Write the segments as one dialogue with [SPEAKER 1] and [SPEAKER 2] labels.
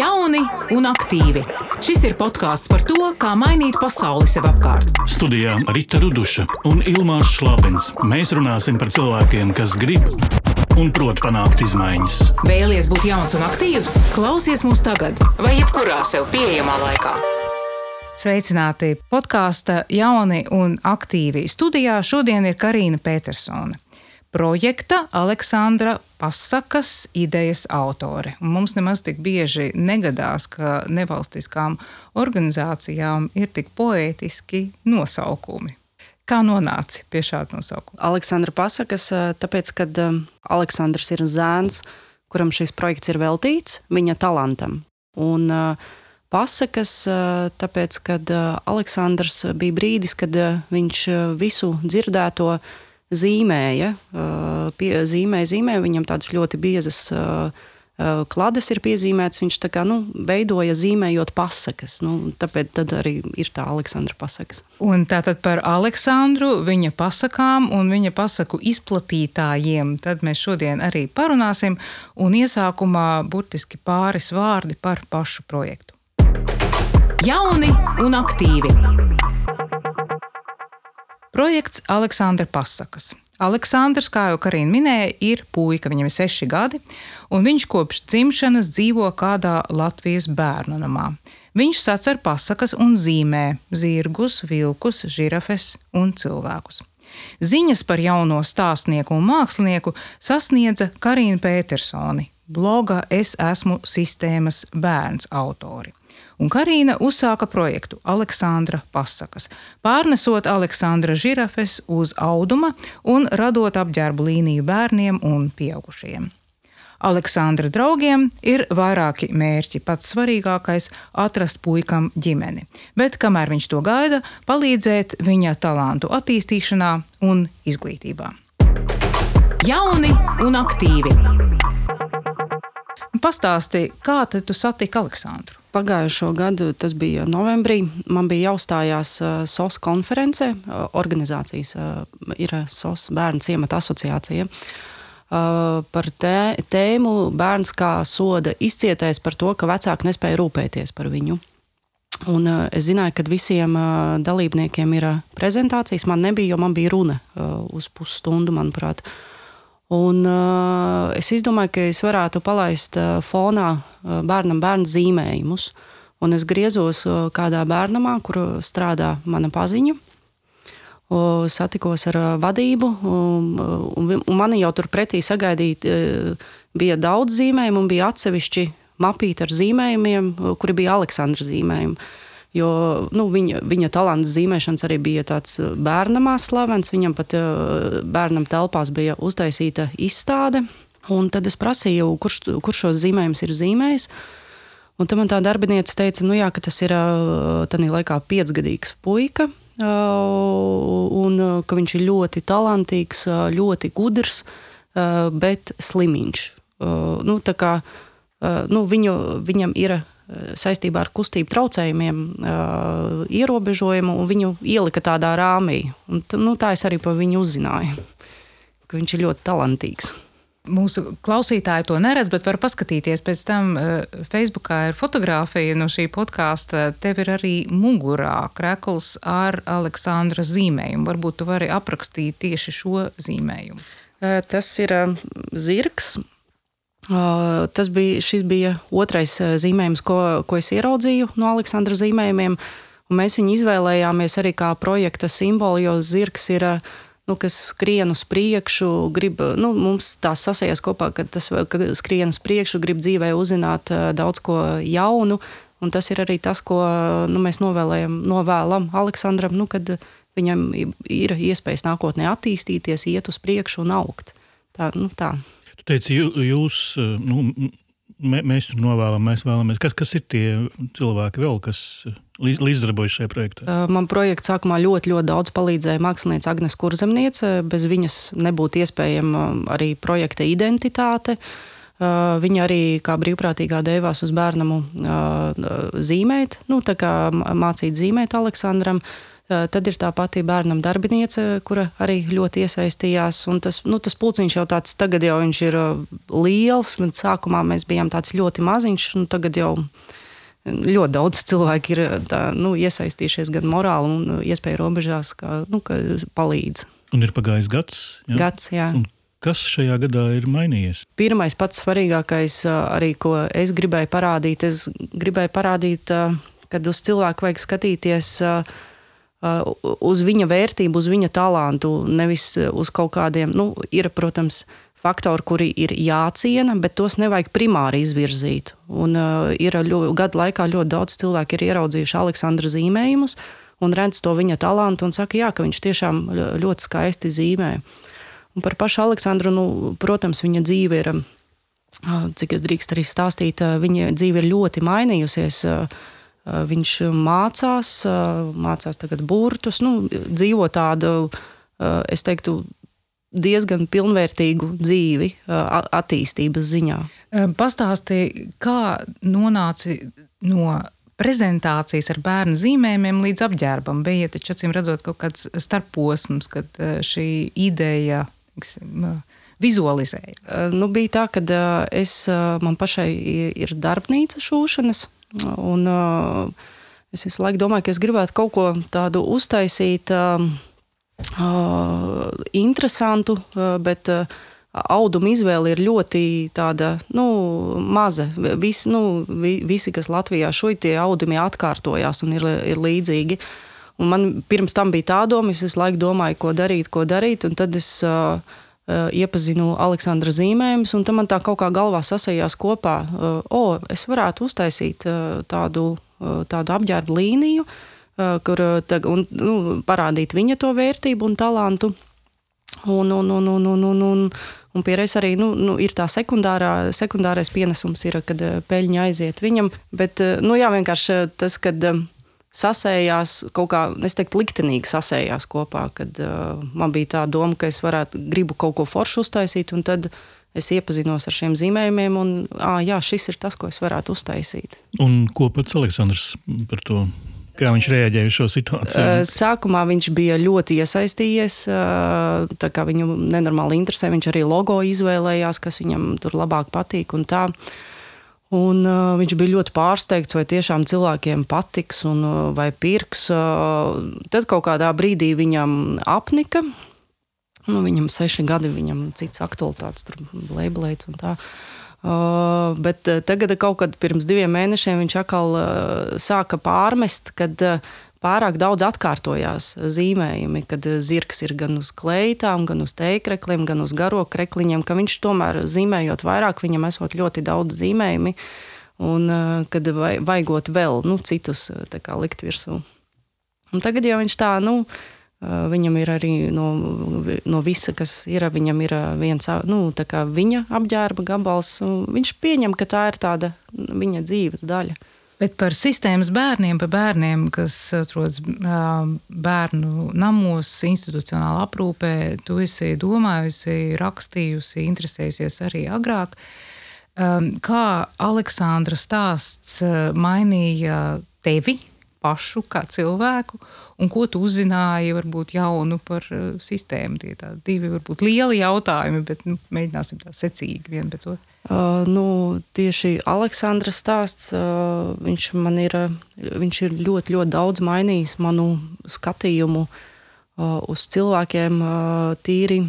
[SPEAKER 1] Jauni un aktīvi. Šis ir podkāsts par to, kā mainīt pasauli sev apkārt.
[SPEAKER 2] Studijā Rīta Ruduša un Ilmāns Šlapins. Mēs runāsim par cilvēkiem, kas grib un prot panākt izmaiņas.
[SPEAKER 1] Vēlies būt jauns un aktīvs? Klausies mūs tagad, vai jebkurā sev pieejamā laikā. Sveicināti podkāsta Jauni un aktīvi. Studijā šodien ir Karina Petersone projekta Aleksandra pasakas idejas autore. Un mums nemaz tik bieži negadās, ka nevalstiskām organizācijām ir tik poētiski nosaukumi. Kā nonāci pie šāda nosaukuma?
[SPEAKER 3] Aleksandra pasakas, tāpēc, ka Aleksandrs ir zēns, kuram šis projekts ir veltīts viņa talantam. Un pasakas, tāpēc, ka Aleksandrs bija brīdis, kad viņš visu dzirdēto zīmēja, pie, zīmēja, zīmēja, viņam tādas ļoti biezas klades ir piezīmētas. Viņš kā, nu, veidoja zīmējot pasakas. Nu, tāpēc arī ir tā Aleksandra pasakas.
[SPEAKER 1] Un tātad par Aleksandru, viņa pasakām un viņa pasaku izplatītājiem tad mēs šodien arī parunāsim. Un iesākumā burtiski pāris vārdi par pašu projektu. Jauni un aktīvi! Projekts Aleksandra pasakas. Aleksandrs, kā jau Karina minēja, ir puika, viņam ir seši gadi, un viņš kopš dzimšanas dzīvo kādā Latvijas bērnu namā. Viņš sacer pasakas un zīmē zirgus, vilkus, žirafes un cilvēkus. Ziņas par jauno stāstnieku un mākslinieku sasniedza Karina Petersoni, bloga Es esmu sistēmas bērns autori un Karina uzsāka projektu Aleksandra pasakas, pārnesot Aleksandra žirafes uz auduma un radot apģērbu līniju bērniem un pieaugušiem. Aleksandra draugiem ir vairāki mērķi. Pats svarīgākais - atrast puikam ģimeni, bet kamēr viņš to gaida, palīdzēt viņa talantu attīstīšanā un izglītībā. Jauni un aktīvi! Pastāsti, kā tu satiki Aleksandru?
[SPEAKER 3] Pagājušo gadu, tas bija novembrī, man bija jāuzstājās SOS konferencē. Organizācijas ir SOS Bērnu ciemata asociācija. Par tē, tēmu bērns kā soda izcietējis par to, ka vecāki nespēja rūpēties par viņu. Un es zināju, ka visiem dalībniekiem ir prezentācijas. Man nebija, jo man bija runa uz pusstundu, manuprāt. Uh, Un, uh, es izdomāju, ka es varētu palaist uh, fonā uh, bērnam bērnu zīmējumus. Un es griezos uh, kādā bērnamā, kur strādā mana paziņa. Uh, satikos ar uh, vadību, un, un, un mani jau tur pretī sagaidīt, uh, bija daudz zīmējumu, un bija atsevišķi mapīti ar zīmējumiem, kuri bija Aleksandra zīmējumi. Jo nu, viņa, viņa talants zīmēšanas arī bija tāds uh, bērnamā slavens. Viņam pat uh, bērnam telpās bija uztaisīta izstāde. Un tad es prasīju, kurš, kurš šos zīmējumus ir zīmējis. Un tam man tā darbinieca teica, nu jā, ka tas ir uh, tādā laikā piecgadīgs puika. Un ka viņš ir ļoti talantīgs, ļoti gudrs, bet slimiņš. Nu, kā, nu, viņu, viņam ir saistībā ar kustību traucējumiem ierobežojumu, un viņu ielika tādā rāmī. Un, nu, tā es arī par viņu uzzināju, ka viņš ir ļoti talantīgs.
[SPEAKER 1] Mūsu klausītāji to neredz, bet var paskatīties. Pēc tam Facebookā ir fotografija no šī podkāsta. Tev ir arī mugurā krekls ar Aleksandra zīmējumu. Varbūt tu vari aprakstīt tieši šo zīmējumu.
[SPEAKER 3] Tas ir zirgs, Tas bija, bija otrais zīmējums, ko, ko es ieraudzīju no Aleksandra zīmējumiem. Mēs viņu izvēlējāmies arī kā projekta simbolu, jo zirgs ir nu, kas skrien uz priekšu, grib, nu, mums tā sasējas kopā, ka tas ka skrien uz priekšu, grib dzīvē uzzināt daudz ko jaunu. Un tas ir arī tas, ko nu, mēs novēlējam, novēlam Aleksandram, nu, kad viņam ir iespējas nākotnē attīstīties, iet uz priekšu un augt. Tā, nu, tā.
[SPEAKER 2] Tu teici, jūs, nu, mēs tur novēlam, mēs vēlamies. Kas, kas ir tie cilvēki vēl, kas eh, līdzdarbojas šajā projektā?
[SPEAKER 3] Man projekts sākumā ļoti, ļoti daudz palīdzēja mākslinieca Agnēs Kurzemniece. Bez viņas nebūtu iespējama arī projekta identitāte. Viņa arī kā brīvprātīgā devās uz bērnu zīmēt, nu, mācīt zīmēt Aleksandram. Tad ir tā pati bērnam darbiniece, kura arī ļoti iesaistījās. Tas, nu, tas pulciņš jau tāds, tagad jau viņš ir liels, sākumā mēs bijām tāds ļoti maziņš, un tagad jau ļoti daudz cilvēku ir tā, nu, iesaistījušies gan morāli, gan iespēju robežās, kā nu, palīdz.
[SPEAKER 2] Un ir pagājis gads.
[SPEAKER 3] Jā? Gads, jā. Un
[SPEAKER 2] kas šajā gadā ir mainījies?
[SPEAKER 3] Pirmais, pats svarīgākais, arī ko es gribēju parādīt, es gribēju parādīt, kad uz cilvēku vajag skatīties uz viņa vērtību, uz viņa talantu, nevis uz kaut kādiem, nu, ir, protams, faktori, kuri ir jāciena, bet tos nevajag primāri izvirzīt. Un, uh, ir ļo, gadu laikā ļoti daudz cilvēku ir ieraudzījuši Aleksandra zīmējumus un redz to viņa talantu un saka, jā, ka viņš tiešām ļoti skaisti zīmē. Un par pašu Aleksandru, nu, protams, viņa dzīve ir, cik es drīkst arī stāstīt, viņa dzīve ir ļoti mainījusies. Viņš mācās, mācās tagad burtus, nu, dzīvo tādu, es teiktu, diezgan pilnvērtīgu dzīvi attīstības ziņā.
[SPEAKER 1] Pastāstīja, kā nonāci no prezentācijas ar bērnu zīmējumiem līdz apģērbam. Bija taču, acīm redzot, kaut kāds starposms, kad šī ideja tiksim, vizualizējās.
[SPEAKER 3] Nu, bija tā, ka es, man pašai ir darbnīca šūšanas, un es visu laiku domāju, ka es gribētu kaut ko tādu uztaisīt uh, interesantu, uh, bet auduma izvēle ir ļoti tāda, nu, maza. Vis, nu, vi, visi, kas Latvijā šoji tie audumi atkārtojās un ir, ir līdzīgi. Un man pirms tam bija tā doma, es visu laiku domāju, ko darīt, ko darīt, tad es uh, iepazinu Aleksandra zīmējumus, un tam man tā kaut kā galvā sasējās kopā. Uh, o, es varētu uztaisīt uh, tādu, tādu apģērbu līniju, kur un, nu, parādīt viņa to vērtību un talantu. Un, un, un, un, un, un, un, un pierādījis arī nu, nu, ir tā sekundārā, sekundārais pienesums, ir, kad peļņa aiziet viņam. Bet nu, jā, vienkārši tas, kad sasējās kaut kā, es teiktu, liktenīgi sasējās kopā, kad uh, man bija tā doma, ka es varētu, gribu kaut ko foršu uztaisīt, un tad es iepazinos ar šiem zīmējumiem, un à, jā, šis ir tas, ko es varētu uztaisīt.
[SPEAKER 2] Un ko pats Aleksandrs par to Kā viņš reaģēja uz šo situāciju?
[SPEAKER 3] Sākumā viņš bija ļoti iesaistījies. Viņu nenormāli interesē. Viņš arī logo izvēlējās, kas viņam tur labāk patīk. Un tā. Un, uh, viņš bija ļoti pārsteigts, vai tiešām cilvēkiem patiks un uh, vai pirks. Uh, tad kaut kādā brīdī viņam apnika. Nu, viņam seši gadi, viņam cits aktualitātes, tur labelēts un tā. Uh, Uh, bet uh, tagad, kaut kad pirms diviem mēnešiem, viņš atkal uh, sāka pārmest, kad pārāk daudz atkārtojās zīmējumi, kad zirgs ir gan uz kleitām, gan uz teikrekliem, gan uz garo krekliņiem, ka viņš tomēr zīmējot vairāk, viņam esot ļoti daudz zīmējumi, un kad vajagot vēl nu, citus kā, likt virsū. Un tagad jau viņš tā, nu, Viņam ir arī no, no visa, kas ir, viņam ir viens nu, viņa apģērba gabals. Viņš pieņem, ka tā ir tāda viņa dzīves daļa.
[SPEAKER 1] Bet par sistēmas bērniem, par bērniem, kas atrodas bērnu namos, institucionālā aprūpē, tu esi domājusi, rakstījusi, interesējusies arī agrāk. Kā Aleksandra stāsts mainīja tevi pašu kā cilvēku, un ko tu uzzināji varbūt jaunu par uh, sistēmu. Tie ir divi varbūt lieli jautājumi, bet nu, mēģināsim tā secīgi vien pēc otra.
[SPEAKER 3] Uh, nu, tieši Aleksandra stāsts, uh, viņš man ir, viņš ir ļoti, ļoti daudz mainījis manu skatījumu uh, uz cilvēkiem uh, tīri.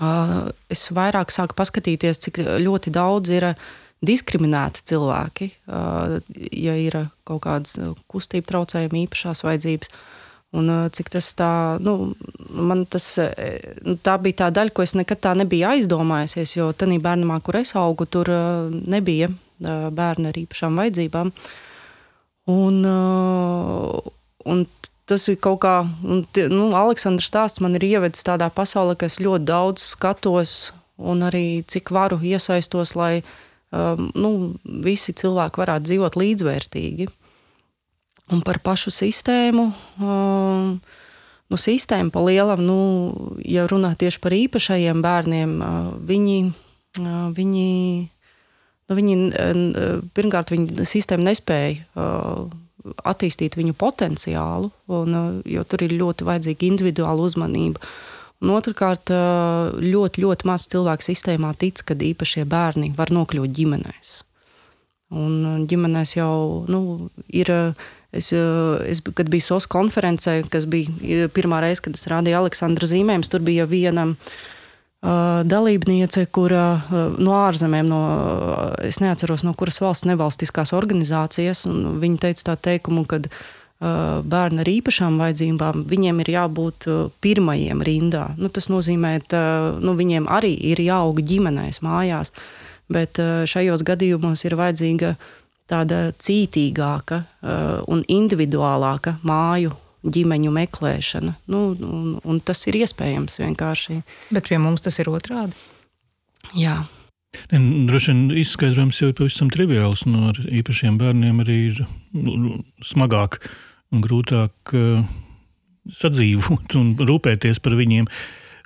[SPEAKER 3] Uh, es vairāk sāku paskatīties, cik ļoti daudz ir uh, diskriminēti cilvēki, ja ir kaut kādas kustību traucējumi, īpašās vajadzības. Un, cik tas tā, nu, man tas, nu, tā bija tā daļa, ko es nekad tā nebiju aizdomājusies, jo tajā bērnamā, kur es augu, tur nebija bērni ar īpašām vajadzībām. Un, un tas ir kaut kā, nu, Aleksandrs stāsts man ir ievedis tādā pasaulē, ka es ļoti daudz skatos un arī cik varu iesaistos, lai nu, visi cilvēki varētu dzīvot līdzvērtīgi. Un par pašu sistēmu. Um, nu, sistēma pa lielam, nu, ja runā tieši par īpašajiem bērniem, uh, viņi, uh, viņi, nu, viņi uh, pirmkārt, viņa sistēma nespēja uh, attīstīt viņu potenciālu, un, jo tur ir ļoti vajadzīga individuāla uzmanība. Un otrkārt, ļoti, ļoti maz cilvēku sistēmā tic, ka īpašie bērni var nokļūt ģimenēs. Un ģimenēs jau nu, ir. Es, es, kad biju SOS konferencē, kas bija pirmā reize, kad es rādīju Aleksandra zīmējumus, tur bija viena uh, dalībniece, kura uh, no ārzemēm, no, es neatceros, no kuras valsts nevalstiskās organizācijas, un viņa teica tā teikumu, ka uh, bērni ar īpašām vajadzībām, viņiem ir jābūt pirmajiem rindā. Nu, tas nozīmē, ka nu, viņiem arī ir jāaug ģimenēs, mājās. Uh, bet šajos gadījumos ir vajadzīga tāda cītīgāka un individuālāka māju ģimeņu meklēšana. Nu, un, un tas ir iespējams vienkārši.
[SPEAKER 1] Bet pie mums tas ir otrādi.
[SPEAKER 3] Jā.
[SPEAKER 2] Droši vien izskaidrojums jau ir pavisam triviāls. Nu, īpašiem bērniem arī ir nu, smagāk un grūtāk uh, sadzīvot un rūpēties par viņiem.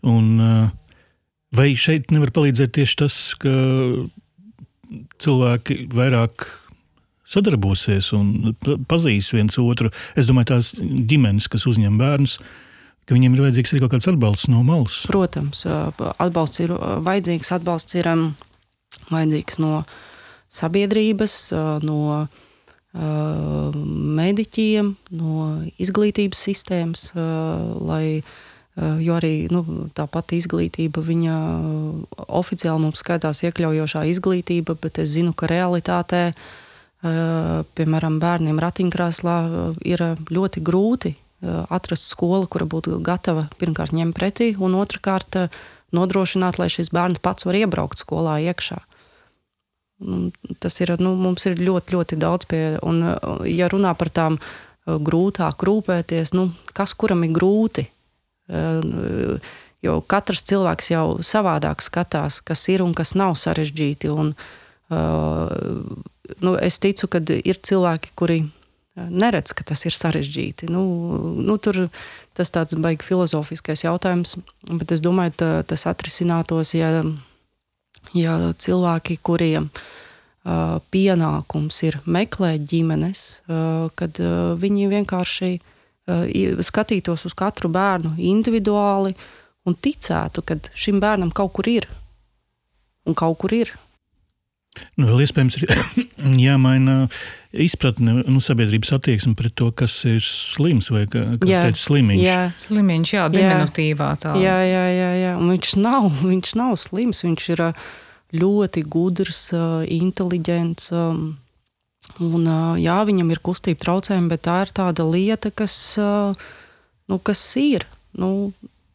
[SPEAKER 2] Un, uh, Vai šeit nevar palīdzēt tieši tas, ka cilvēki vairāk sadarbosies un pazīs viens otru? Es domāju, tās ģimenes, kas uzņem bērnus, ka viņiem ir vajadzīgs arī kaut kāds atbalsts no malas.
[SPEAKER 3] Protams, atbalsts ir vajadzīgs. Atbalsts ir vajadzīgs no sabiedrības, no mediķiem, no izglītības sistēmas, lai jo arī nu, tā pati izglītība, viņa oficiāli mums skaitās iekļaujošā izglītība, bet es zinu, ka realitātē, piemēram, bērniem ratiņkrēslā ir ļoti grūti atrast skolu, kura būtu gatava pirmkārt ņemt pretī, un otrkārt nodrošināt, lai šis bērns pats var iebraukt skolā iekšā. Tas ir, nu, mums ir ļoti, ļoti daudz pie, un ja runā par tām grūtāk rūpēties, nu, kas kuram ir grūti, Jo katrs cilvēks jau savādāk skatās, kas ir un kas nav sarežģīti. Un, nu, es ticu, ka ir cilvēki, kuri neredz, ka tas ir sarežģīti. Nu, nu, tur tas tāds baigi filozofiskais jautājums, bet es domāju, ka tas atrisinātos, ja, ja cilvēki, kuriem uh, pienākums ir meklēt ģimenes, uh, kad uh, viņi vienkārši skatītos uz katru bērnu individuāli un ticētu, ka šim bērnam kaut kur ir. Un kaut kur ir.
[SPEAKER 2] Nu, vēl iespējams, ir jāmaina izpratne, nu, sabiedrības attieksme pret to, kas ir slims vai kā teica, slimiņš.
[SPEAKER 1] Jā, slimiņš, jā, diminutīvā tā.
[SPEAKER 3] Jā, jā, jā, jā. Un viņš nav, viņš nav slims, viņš ir ļoti gudrs, inteliģents. Un, jā, viņam ir kustība traucējumi, bet tā ir tāda lieta, kas, nu, kas ir. Nu,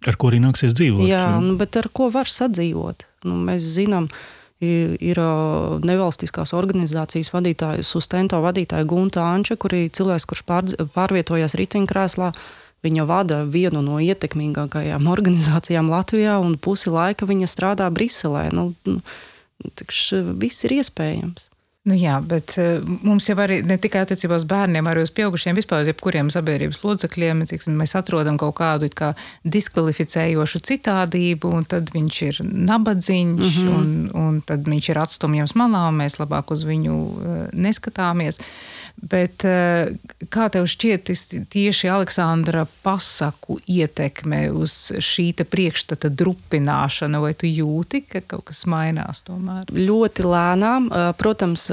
[SPEAKER 2] ar ko arī nāksies dzīvot.
[SPEAKER 3] Jā, nu, bet ar ko var sadzīvot? Nu, mēs zinām, ir, ir nevalstiskās organizācijas vadītāja, Sustento vadītāja Gunta Anča, kur ir cilvēks, kurš pār, pārvietojās riteņkrēslā. Viņa vada vienu no ietekmīgākajām organizācijām Latvijā, un pusi laika viņa strādā Briselē. Nu, nu, viss ir iespējams.
[SPEAKER 1] Nu jā, bet uh, mums jau arī ne tikai attiecībā uz bērniem, arī uz pieaugušiem, vispār uz jebkuriem sabiedrības locekļiem, tiksim, mēs atrodam kaut kādu kā diskvalificējošu citādību, un tad viņš ir nabadzīgs, mm -hmm. un, un tad viņš ir atstumjams malā, un mēs labāk uz viņu uh, neskatāmies. Bet uh, kā tev šķiet tieši Aleksandra pasaku ietekme uz šī priekšstata drupināšanu, vai tu jūti, ka kaut kas mainās tomēr?
[SPEAKER 3] Ļoti lēnām, protams,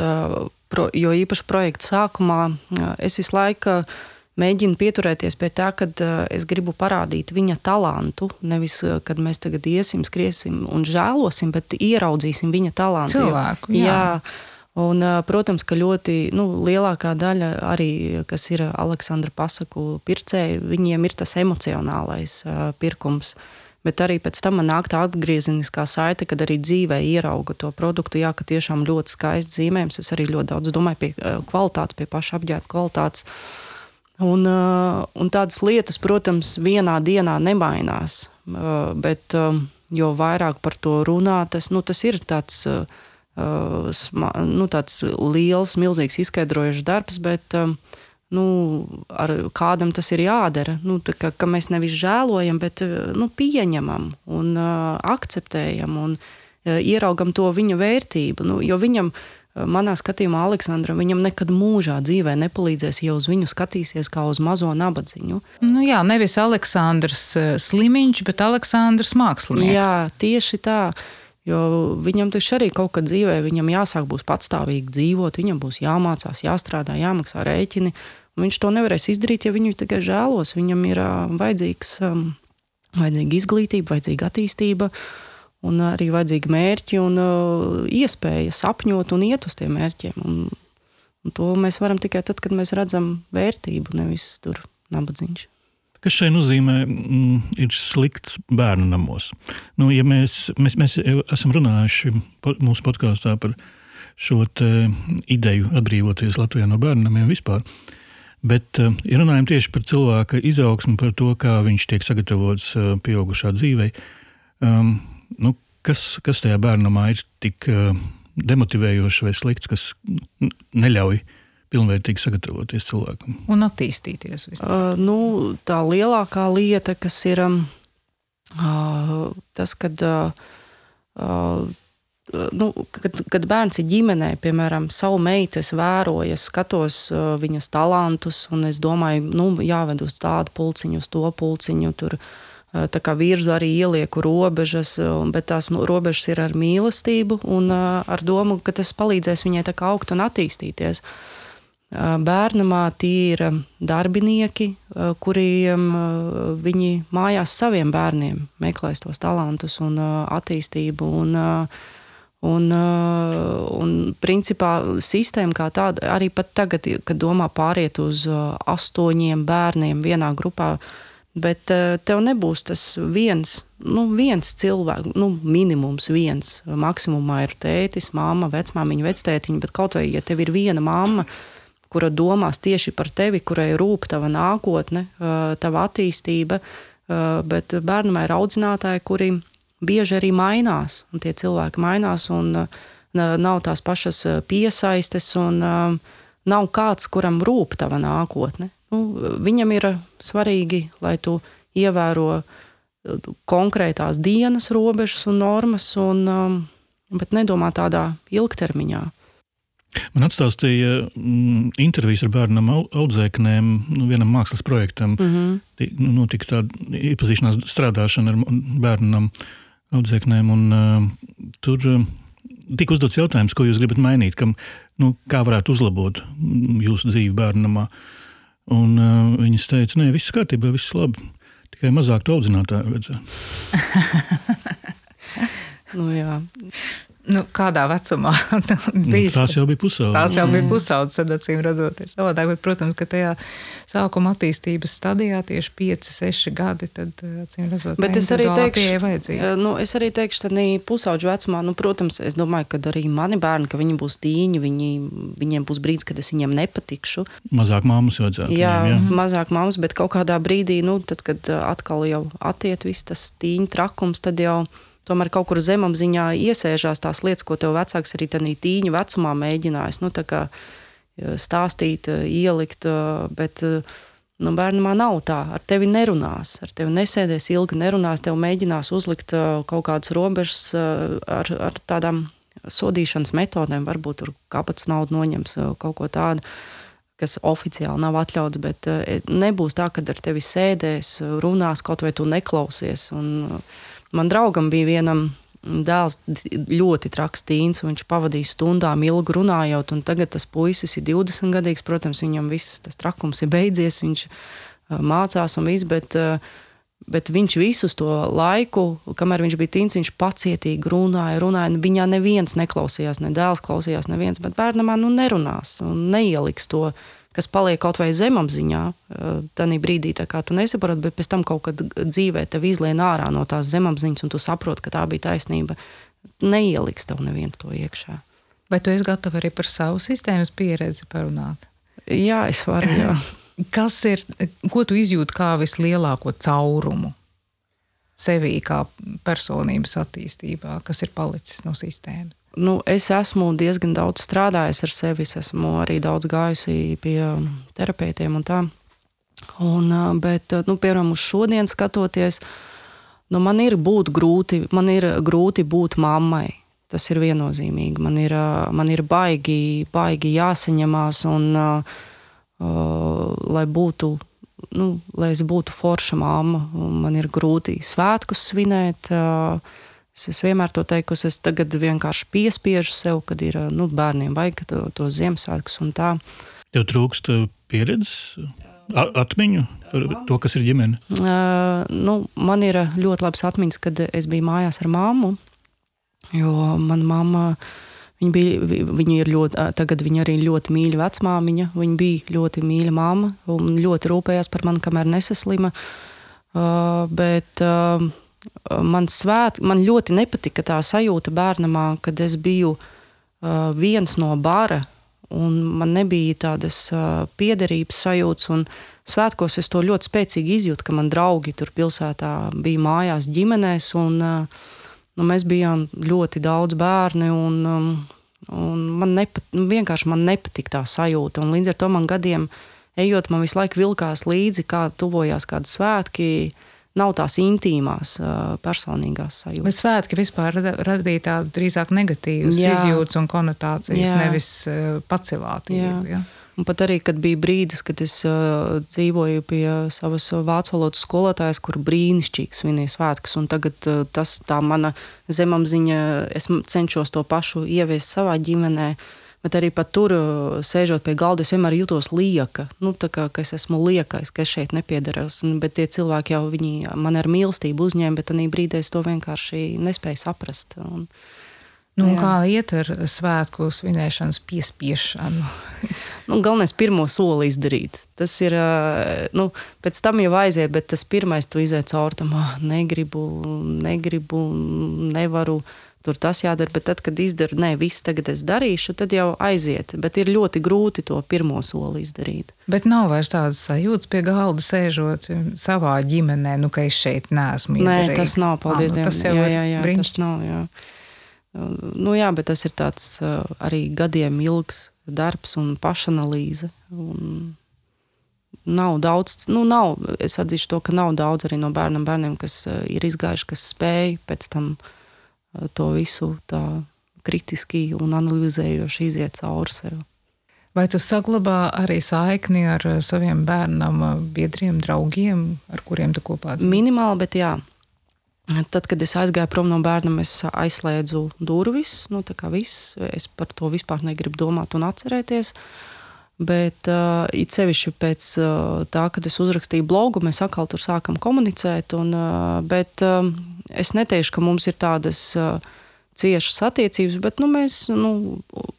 [SPEAKER 3] pro, jo īpaši projekta sākumā es visu laiku mēģinu pieturēties pie tā, ka es gribu parādīt viņa talantu. Nevis, kad mēs tagad iesim, skriesim un žēlosim, bet ieraudzīsim viņa talantu.
[SPEAKER 1] Cilvēku, jā. jā.
[SPEAKER 3] Un, protams, ka ļoti nu, lielākā daļa arī, kas ir Aleksandra pasaku pircēji, viņiem ir tas emocionālais uh, pirkums. Bet arī pēc tam man nāk tā atgriezeniskā saite, kad arī dzīvē ierauga to produktu. Jā, ka tiešām ļoti skaists zīmējums. Es arī ļoti daudz domāju pie kvalitātes, pie paša apģērba kvalitātes. Un, un tādas lietas, protams, vienā dienā nemainās. Bet jo vairāk par to runā, tas, nu, tas ir tāds, nu, tāds liels, milzīgs izskaidrojošs darbs. Bet, nu, ar kādam tas ir jādara. Nu, ka, ka mēs nevis žēlojam, bet nu, pieņemam un uh, akceptējam un uh, ieraugam to viņa vērtību. Nu, jo viņam manā skatījumā Aleksandram viņam nekad mūžā dzīvē nepalīdzēs, ja uz viņu skatīsies kā uz mazo nabadzību.
[SPEAKER 1] Nu, jā, nevis Aleksandrs Slimiņš, bet Aleksandrs Mākslinieks.
[SPEAKER 3] Jā, tieši tā. Jo viņam taču arī kaut kad dzīvē, viņam jāsāk būs patstāvīgi dzīvot, viņam būs jāmācās, jāstrādā, jāmaksā rēķini. Viņš to nevarēs izdarīt, ja viņu tikai žēlos. Viņam ir vajadzīgs, vajadzīga izglītība, vajadzīga attīstība. Un arī vajadzīgi mērķi un iespēja sapņot un iet uz tiem mērķiem. Un, un to mēs varam tikai tad, kad mēs redzam vērtību, nevis tur nabadzību.
[SPEAKER 2] Kas šai nozīmē, mm, ir slikts bērnu namos? Nu, ja mēs, mēs, mēs esam runājuši mūsu podkāstā par šo ideju atbrīvoties Latvijā no bērnu namiem vispār. Bet, uh, ja runājam tieši par cilvēka izaugsmu, par to, kā viņš tiek sagatavots uh, pieaugušā dzīvē, um, nu, kas, kas tajā bērnamā ir tik uh, demotivējošs vai slikts, kas neļauj pilnvērtīgi sagatavoties cilvēkam.
[SPEAKER 1] Un attīstīties.
[SPEAKER 3] Uh, nu, tā lielākā lieta, kas ir um, uh, tas, kad, uh, uh, nu, kad, kad bērns ir ģimenē, piemēram, savu meitu, es vēroju, es skatos uh, viņas talantus, un es domāju, nu, jāved uz tādu pulciņu, uz to pulciņu. Tur, uh, Tā kā vīrs arī ielieku robežas, bet tās robežas ir ar mīlestību un ar domu, ka tas palīdzēs viņai augt un attīstīties. Bērnamā tie ir darbinieki, kuriem viņi mājās saviem bērniem meklēs tos talantus un attīstību. Un, Un, un principā sistēma kā tāda, arī pat tagad, kad domā pāriet uz astoņiem bērniem vienā grupā, uh, Bet uh, tev nebūs tas viens, nu, viens cilvēks, nu, minimums viens. Maksimumā ir tētis, māma, vecmāmiņa, vectētiņa. Bet kaut vai ja tev ir viena mamma, kura domās tieši par tevi, kurai rūp tava nākotne, tava attīstība, bet bērnam ir audzinātāji, kuri bieži arī mainās. Un tie cilvēki mainās, un nav tās pašas piesaistes, un nav kāds, kuram rūp tava nākotne. Nu, viņam ir svarīgi, lai tu ievēro konkrētās dienas robežas un normas, un, bet nedomā tādā ilgtermiņā.
[SPEAKER 2] Man atstāstīja mm, intervijas ar bērnam audzēknēm, nu, vienam mākslas projektam. Mm -hmm. Notika tāda iepazīšanās, strādāšana ar bērnam audzēknēm, un uh, tur uh, tika uzdots jautājums, ko jūs gribat mainīt, kam, nu, kā varētu uzlabot jūsu dzīvi bērnamā. Un uh, viņas teica, nē, viss kārtībā, viss labi. Tikai mazāk to audzinātāju vajadzētu.
[SPEAKER 3] nu, jā.
[SPEAKER 1] Nu, kādā vecumā
[SPEAKER 2] bija? Nu, tās jau bija pusaudzes.
[SPEAKER 1] Tās jau bija pusaudzes, acīm redzot. Savādāk, bet, protams, ka tajā sākuma attīstības stadijā tieši 5, 6 gadi, tad, acīm redzot,
[SPEAKER 3] bet es arī teikšu, nu, es arī teikšu, tad pusaudžu vecumā, nu, protams, es domāju, ka arī mani bērni, ka viņi būs tīņi, viņi, viņiem būs brīdis, kad es viņiem nepatikšu.
[SPEAKER 2] Mazāk māmas vajadzētu.
[SPEAKER 3] Jā, viņiem, jā. mazāk māmas, bet kaut kādā brīdī, nu, tad, kad atkal jau attiet viss tas tīņu trakums, tad jau tomēr kaut kur zemapziņā iesēžās tās lietas, ko tev vecāks arī tādā tīņa vecumā mēģinājis nu, stāstīt, ielikt. Bet nu, bērnam nav tā, ar tevi nerunās, ar tevi nesēdēs ilgi, nerunās, tev mēģinās uzlikt kaut kādas robežas ar, ar tādām sodīšanas metodēm, varbūt tur kāpēc naudu noņems kaut ko tādu. Kas oficiāli nav atļauts, bet nebūs tā, ka ar tevi sēdēs, runās, kaut vai tu neklausies. Un, uh, Man draugam bija vienam dēls ļoti traks tīns, un viņš pavadīja stundām ilgi runājot, un tagad tas puisis ir 20 gadīgs, protams, viņam viss tas trakums ir beidzies, viņš mācās un viss, bet, bet viņš visus to laiku, kamēr viņš bija tīns, viņš pacietīgi runāja, runāja, viņā neviens neklausījās, ne dēls klausījās, neviens, bet bērnamā nu nerunās un neieliks to kas paliek kaut vai zemapziņā, eh, tad brīdī tu nesaproti, bet pēc tam kaut kad dzīvē tev izlien ārā no tās zemapziņas, un tu saproti, ka tā bija taisnība. Neieliks tev nevienu to iekšā.
[SPEAKER 1] Vai tu esi gatava arī par savu sistēmas pieredzi parunāt?
[SPEAKER 3] Jā, es varu. Jā.
[SPEAKER 1] Kas ir, ko tu izjūti kā vislielāko caurumu sevī, kā personības attīstībā, kas ir palicis no sistēmas?
[SPEAKER 3] Nu, es esmu diezgan daudz strādājis ar sevi. Es esmu arī daudz gājusi pie terapeitiem un tā. Un, bet, nu, piemēram, uz šodien skatoties, nu, man ir būt grūti, man ir grūti būt mammai. Tas ir viennozīmīgi. Man ir, man ir baigi, baigi jāsaņemās, un uh, lai būtu, nu, lai es būtu forša māma, man ir grūti svētkus svinēt. Uh, es, es vienmēr to teiktu, es tagad vienkārši piespiežu sev, kad ir nu, bērniem vajag to, to Ziemassvētkus un tā.
[SPEAKER 2] Tev trūkst pieredzes, atmiņu par to, kas ir ģimene?
[SPEAKER 3] Uh, nu, man ir ļoti labs atmiņas, kad es biju mājās ar māmu. Jo mana mamma, viņa bija, viņa ir ļoti, tagad viņa arī ļoti mīļa vecmāmiņa. Viņa bija ļoti mīļa mamma un ļoti rūpējās par mani, kamēr nesaslima. Uh, bet uh, man, svēt, man ļoti nepatika tā sajūta bērnamā, kad es biju uh, viens no bara. Man nebija tādas uh, piederības sajūtas, un svētkos es to ļoti spēcīgi izjūtu, ka man draugi tur pilsētā bija mājās, ģimenēs. Un, uh, nu, mēs bijām ļoti daudz bērni. Un, um, un man nepat, nu, vienkārši man nepatika tā sajūta. Un līdz ar to man gadiem ejot, man visu laiku vilkās līdzi, kā tuvojās kādi svētki. Nav tās intīmās, uh, personīgās sajūtas.
[SPEAKER 1] Bet svētki vispār radīja tādu drīzāk negatīvas izjūtas un konotācijas, Jā. nevis uh, pacelātību. Jā. Ja?
[SPEAKER 3] Un pat arī, kad bija brīdis, kad es uh, dzīvoju pie savas vācu valodas skolotājas, kur brīnišķīgi svinēja svētkus, un tagad uh, tas tā mana zemapziņa, es cenšos to pašu ieviest savā ģimenē. Bet arī tur, uh, sēžot pie galda, es vienmēr jūtos lieka. Nu, kā, ka es esmu liekais, ka es šeit nepiedaros. Bet tie cilvēki jau man ar mīlestību uzņēma, bet tajā brīdī es to vienkārši nespēju saprast. Un,
[SPEAKER 1] Nu, jā. kā iet ar svētku svinēšanas piespiešanu?
[SPEAKER 3] nu, galvenais ir pirmo soli izdarīt. Tas ir, nu, pēc tam jau aiziet, bet tas pirmais, tu iziet cauri tam, ah, negribu, negribu, nevaru. Tur tas jādara, bet tad, kad izdara, nē, viss tagad es darīšu, tad jau aiziet. Bet ir ļoti grūti to pirmo soli izdarīt.
[SPEAKER 1] Bet nav vairs tādas sajūtas pie galda sēžot savā ģimenē, nu, ka es šeit neesmu.
[SPEAKER 3] Nē, iedarīgi. tas nav, paldies ah, nu, Dievam. Tas jau jā, jā, jā, brīnišķīgi. Tas nav, jā. Nu, jā, bet tas ir tāds arī gadiem ilgs darbs un pašanalīze. Un nav daudz, nu, nav, es atzīšu to, ka nav daudz arī no bērniem, bērniem kas ir izgājuši, kas spēj pēc tam to visu tā kritiski un analizējoši iziet cauri sev.
[SPEAKER 1] Vai tu saglabā arī saikni ar saviem bērnam, biedriem, draugiem, ar kuriem tu kopā
[SPEAKER 3] dzīvo? Minimāli, bet jā. Tad, kad es aizgāju prom no bērnam, es aizslēdzu durvis. Nu, es par to vispār negribu domāt un atcerēties. Bet uh, it sevišķi pēc uh, tā, kad es uzrakstīju blogu, mēs atkal tur sākam komunicēt. Un, uh, bet uh, es neteikšu, ka mums ir tādas uh, ciešas attiecības, bet nu, mēs, nu,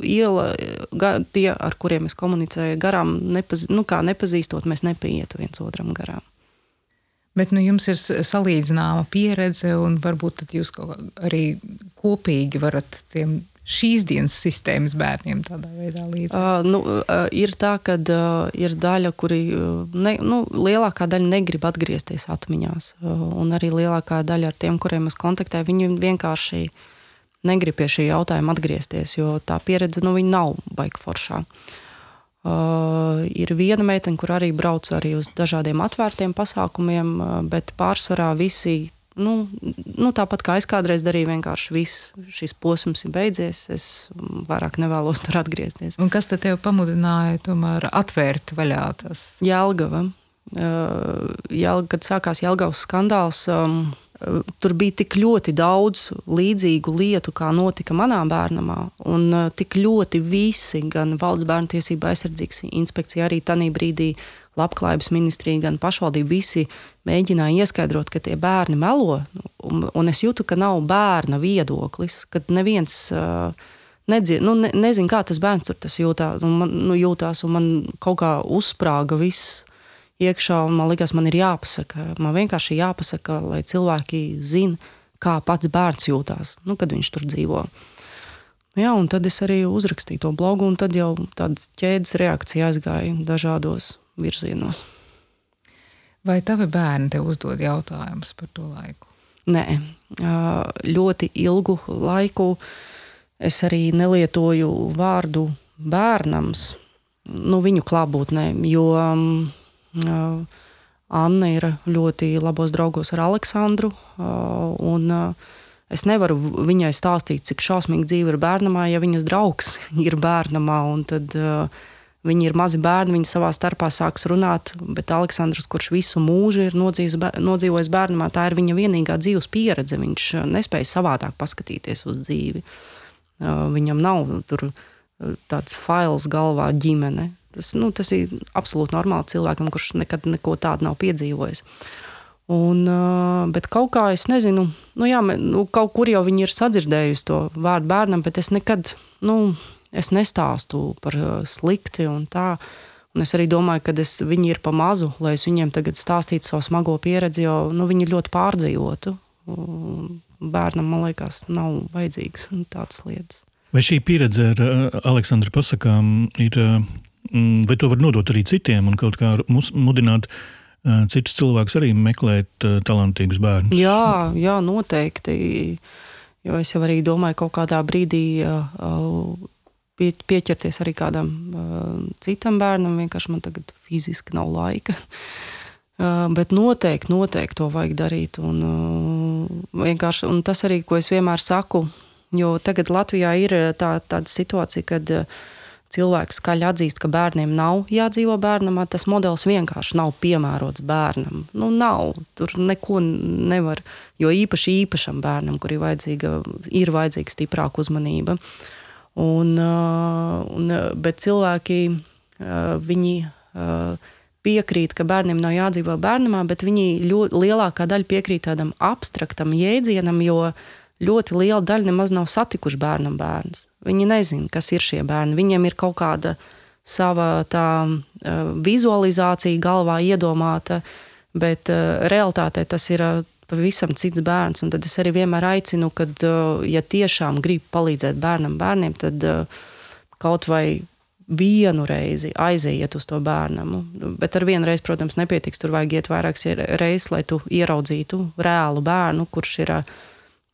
[SPEAKER 3] iela, ga, tie, ar kuriem es komunicēju, garām nepaz, nu, nepazīstot, mēs nepaietu viens otram garām.
[SPEAKER 1] Bet nu, jums ir salīdzināma pieredze, un varbūt jūs arī kopīgi varat tiem šīs dienas sistēmas bērniem tādā veidā līdzi? Uh,
[SPEAKER 3] nu, uh, ir tā, ka uh, ir daļa, kuri ne, nu, lielākā daļa negrib atgriezties atmiņās. Uh, un arī lielākā daļa ar tiem, kuriem es kontaktēju, viņi vienkārši negrib pie šī jautājuma atgriezties, jo tā pieredze nu, nav baigta foršā. Uh, ir viena meitene, kur arī brauc arī uz dažādiem atvērtiem pasākumiem, bet pārsvarā visi, nu, nu, tāpat kā es kādreiz darīju, vienkārši viss šis posms ir beidzies. Es vairāk nevēlos tur atgriezties.
[SPEAKER 1] Un kas tev pamudināja tomēr atvērt vaļā tas?
[SPEAKER 3] Jelgava. Uh, Jelg, kad sākās Jelgavas skandāls, um, Tur bija tik ļoti daudz līdzīgu lietu, kā notika manā bērnamā, un uh, tik ļoti visi, gan valsts bērnu tiesība aizsardzības inspekcija, arī tajā brīdī labklājības ministrija, gan pašvaldība, visi mēģināja ieskaidrot, ka tie bērni melo. Un, un es jūtu, ka nav bērna viedoklis, kad neviens. Uh, Nedzi, nu, ne, nezinu, kā tas bērns tur tas jūtā, nu, man, nu, jūtās, un man kaut kā uzsprāga viss iekšā, un man liekas, man ir jāpasaka. Man vienkārši jāpasaka, lai cilvēki zinātu, kā pats bērns jūtās, nu, kad viņš tur dzīvo. Jā, un tad es arī uzrakstīju to blogu, un tad jau tāda ķēdes reakcija aizgāja dažādos virzienos.
[SPEAKER 1] Vai tavi bērni tev uzdod jautājumus par to laiku?
[SPEAKER 3] Nē, ļoti ilgu laiku es arī nelietoju vārdu bērnams, nu, viņu klātbūtnē, jo Anna ir ļoti labos draugos ar Aleksandru. Un Es nevaru viņai stāstīt, cik šausmīgi dzīve ir bērnamā, ja viņas draugs ir bērnamā. Tad uh, viņi ir mazi bērni, viņi savā starpā sāks runāt. Bet Aleksandrs, kurš visu mūžu ir nodzīvojis bērnamā, tā ir viņa vienīgā dzīves pieredze. Viņš uh, nespēja savādāk paskatīties uz dzīvi. Uh, viņam nav uh, tāds fails galvā ģimene. Tas, nu, tas ir absolūti normāli cilvēkam, kurš nekad neko tādu nav piedzīvojis. Un, bet kaut kā es nezinu, nu, jā, nu, kaut kur jau viņi ir sadzirdējuši to vārdu bērnam, bet es nekad, nu, es nestāstu par slikti un tā. Un es arī domāju, ka es, viņi ir pa mazu, lai es viņiem tagad stāstītu savu smago pieredzi, jo nu, viņi ļoti pārdzīvotu. Bērnam, man liekas, nav vajadzīgs tādas lietas.
[SPEAKER 2] Vai šī pieredze ar Aleksandra pasakām ir, vai to var nodot arī citiem un kaut kā mudināt uh, citus cilvēkus arī meklēt talantīgus bērnus.
[SPEAKER 3] Jā, jā, noteikti. Jo es jau arī domāju, kaut kādā brīdī pie, pieķerties arī kādam citam bērnam. Vienkārši man tagad fiziski nav laika. Bet noteikti, noteikti to vajag darīt. Un, un tas arī, ko es vienmēr saku, jo tagad Latvijā ir tā, tāda situācija, kad uh, cilvēks skaļi atzīst, ka bērniem nav jādzīvo bērnamā, tas modelis vienkārši nav piemērots bērnam. Nu, nav, tur neko nevar, jo īpaši īpašam bērnam, kur ir vajadzīga, ir vajadzīga stiprāka uzmanība. Uh, un, bet cilvēki, viņi piekrīt, ka bērniem nav jādzīvo bērnamā, bet viņi ļoti, lielākā daļa piekrīt tādam abstraktam jēdzienam, jo ļoti liela daļa nemaz nav satikuši bērnam bērns. Viņi nezina, kas ir šie bērni. Viņiem ir kaut kāda sava tā vizualizācija galvā iedomāta, bet realitātē tas ir pavisam cits bērns. Un tad es arī vienmēr aicinu, ka, uh, ja tiešām grib palīdzēt bērnam, bērniem, tad uh, kaut vai vienu reizi aiziet uz to bērnu. Bet ar vienu reizi, protams, nepietiks. Tur vajag iet vairākas reizes, lai tu ieraudzītu reālu bērnu, kurš ir uh,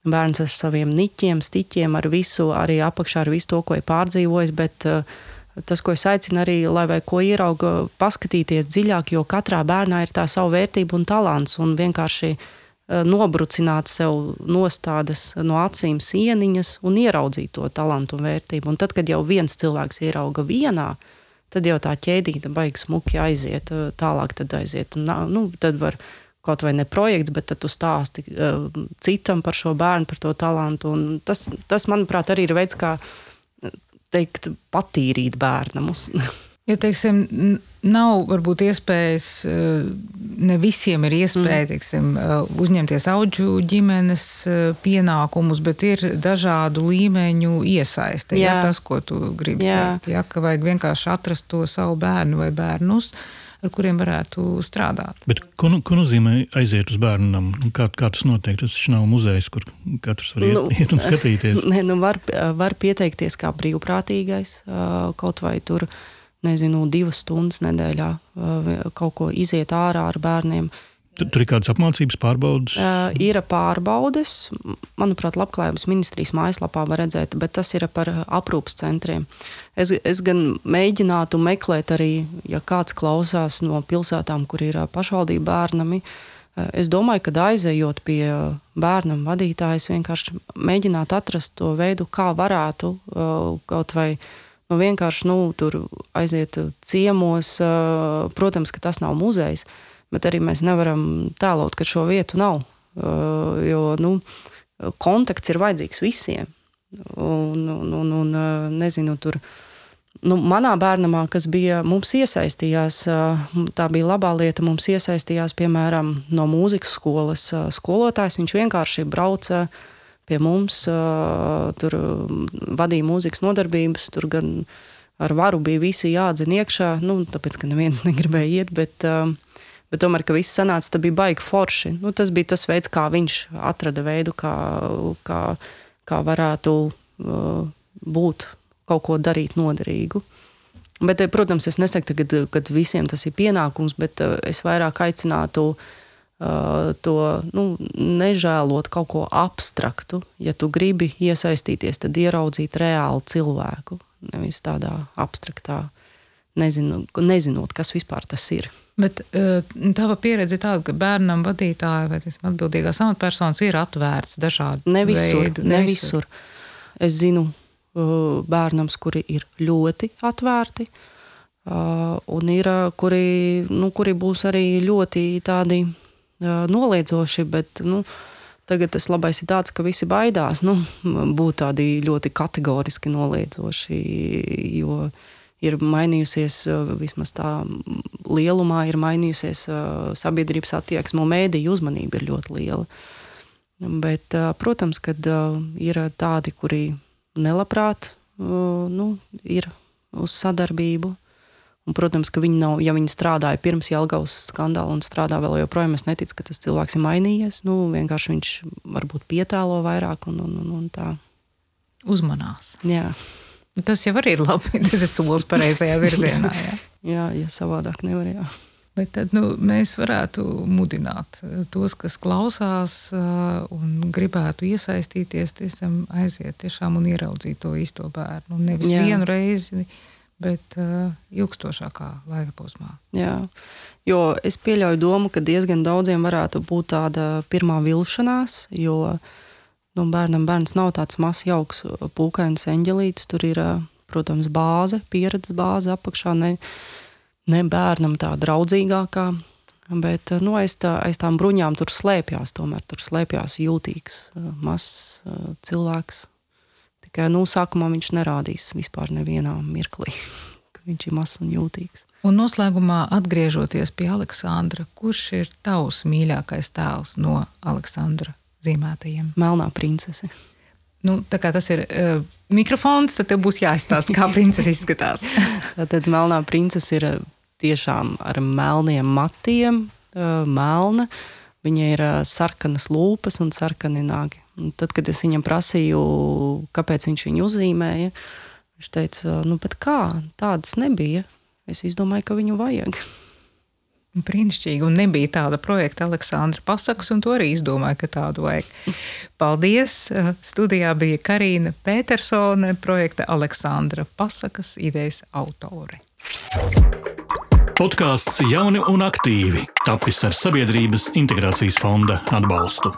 [SPEAKER 3] Bērns ar saviem niķiem, stiķiem, ar visu, arī apakšā ar visu to, ko ir pārdzīvojis. Bet tas, ko es aicinu arī, lai vai ko ierauga, paskatīties dziļāk, jo katrā bērnā ir tā sava vērtība un talants. Un vienkārši uh, nobrucināt sev nostādes no acīm sieniņas un ieraudzīt to talantu un vērtību. Un tad, kad jau viens cilvēks ierauga vienā, tad jau tā ķēdīte baigs smuki aiziet, tālāk tad aiziet. Nu, tad var kaut vai ne projekts, bet tu stāsti uh, citam par šo bērnu, par to talantu. Un tas, tas, manuprāt, arī ir veids, kā teikt, patīrīt bērnamus.
[SPEAKER 1] Jo, teiksim, nav varbūt iespējas, eh, ne visiem ir iespēja mm. teiksim, eh, uzņemties augu ģimenes pienākumus, bet ir dažādu līmeņu iesaiste. Jā. Ja, tas, ko tu gribi jā. teikt, ja, ka vajag vienkārši atrast to savu bērnu vai bērnus. Uh, ar kuriem varētu strādāt.
[SPEAKER 2] Bet ko, nu, ko nozīmē aiziet uz bērnu namu? Nu, kā, kā tas notiek? Tas taču nav muzejs, kur katrs var iet, nu, iet un skatīties.
[SPEAKER 3] Ne, nu var, var pieteikties kā brīvprātīgais kaut vai tur. Nezinu, divas stundas nedēļā kaut ko iziet ārā ar bērniem. Uh,
[SPEAKER 2] Tur, tur ir kādas apmācības pārbaudes?
[SPEAKER 3] Uh, ir pārbaudes. Manuprāt, Labklājības ministrijas mājaslapā var redzēt, bet tas ir par aprūpas centriem. Es, es gan mēģinātu meklēt arī, ja kāds klausās no pilsētām, kur ir pašvaldību bērnami. Es domāju, ka aizejot pie bērnam vadītājas, vienkārši mēģināt atrast to veidu, kā varētu kaut vai nu, vienkārši nu, tur aiziet ciemos. Protams, ka tas nav muzejs bet arī mēs nevaram tēlot, ka šo vietu nav. Uh, jo nu, kontakts ir vajadzīgs visiem. Un, un, un, un uh, nezinu, tur. Nu, manā bērnamā, kas bija mums iesaistījās, uh, tā bija labā lieta. Mums iesaistījās, piemēram, no mūzikas skolas skolotājs. Viņš vienkārši brauca pie mums, tur vadīja mūzikas nodarbības. Tur gan ar varu bija visi jādzina iekšā, nu, tāpēc, ka neviens negribēja iet. Bet, Bet tomēr, ka viss sanāca, tas bija baigi forši. Nu, tas bija tas veids, kā viņš atrada veidu, kā, kā, kā varētu būt, kaut ko darīt noderīgu. Bet, protams, es nesaku, ka, ka visiem tas ir pienākums, bet es vairāk aicinātu uh, to nu, nežēlot kaut ko abstraktu. Ja tu gribi iesaistīties, tad ieraudzīt reālu cilvēku, nevis tādā abstraktā nezinu, nezinot, kas vispār tas ir.
[SPEAKER 1] Bet uh, tava pieredze ir tāda, ka bērnam vadītāja vai teiksim, atbildīgās amatpersonas ir atvērts dažādi
[SPEAKER 3] Ne visur,
[SPEAKER 1] veidu,
[SPEAKER 3] ne visur. Es zinu uh, bērnams, kuri ir ļoti atvērti, uh, un ir, uh, kuri, nu, kuri būs arī ļoti tādi uh, noliedzoši, bet nu, tagad tas labais ir tāds, ka visi baidās nu, būt tādi ļoti kategoriski noliedzoši, jo ir mainījusies, vismaz tā lielumā, ir mainījusies sabiedrības attieksme, un mēdīju uzmanība ir ļoti liela. Bet, protams, kad ir tādi, kuri nelabprāt nu, ir uz sadarbību. Un, protams, ka viņi nav, ja viņi strādāja pirms Jālgavas skandāla un strādā vēl joprojām, es neticu, ka tas cilvēks ir mainījies. Nu, vienkārši viņš varbūt pietēlo vairāk un, un, un, un tā.
[SPEAKER 1] Uzmanās.
[SPEAKER 3] Jā.
[SPEAKER 1] Tas jau arī ir labi. Tas ir solis pareizajā virzienā. Jā.
[SPEAKER 3] jā, ja savādāk nevar. Jā.
[SPEAKER 1] Bet tad, nu, mēs varētu mudināt eh, tos, kas klausās uh, un gribētu iesaistīties, tiešām aiziet tiešām un ieraudzīt to īsto bērnu. Nevis Jā. vienu reizi, bet uh, ilgstošākā laika posmā.
[SPEAKER 3] Jā, jo es pieļauju domu, ka diezgan daudziem varētu būt tāda pirmā vilšanās, jo nu, bērnam bērns nav tāds mazs, jauks, pūkains eņģelītis. Tur ir, protams, bāze, pieredzes bāze apakšā. Ne, ne bērnam tā draudzīgākā, bet nu, aiz, tā, aiz tām bruņām tur slēpjas, tomēr tur slēpjas jūtīgs, mazs cilvēks. Tikai nu, sākumā viņš nerādīs vispār nevienā mirklī, ka viņš ir mazs un jūtīgs.
[SPEAKER 1] Un noslēgumā atgriežoties pie Aleksandra, kurš ir tavs mīļākais tēls no Aleksandra zīmētajiem?
[SPEAKER 3] Melnā princese.
[SPEAKER 1] Nu, tā kā tas ir uh, mikrofons, tad tev būs jāizstāsta, kā princese izskatās.
[SPEAKER 3] Tad melnā princese ir tiešām ar melniem matiem, uh, melna. Viņai ir uh, sarkanas lūpas un sarkani nagi. Un tad, kad es viņam prasīju, kāpēc viņš viņu uzzīmēja, viņš teica, nu, kā tādas nebija. Es izdomāju, ka viņu vajag.
[SPEAKER 1] Brīnišķīgi, un nebija tāda projekta Aleksandra Pasakas, un to arī izdomāja, ka tādu vajag. Paldies! Studijā bija Karina Petersone, projekta Aleksandra Pasakas idejas autore.
[SPEAKER 2] Podkāsts Jauni un aktīvi tapis ar Sabiedrības integrācijas fonda atbalstu.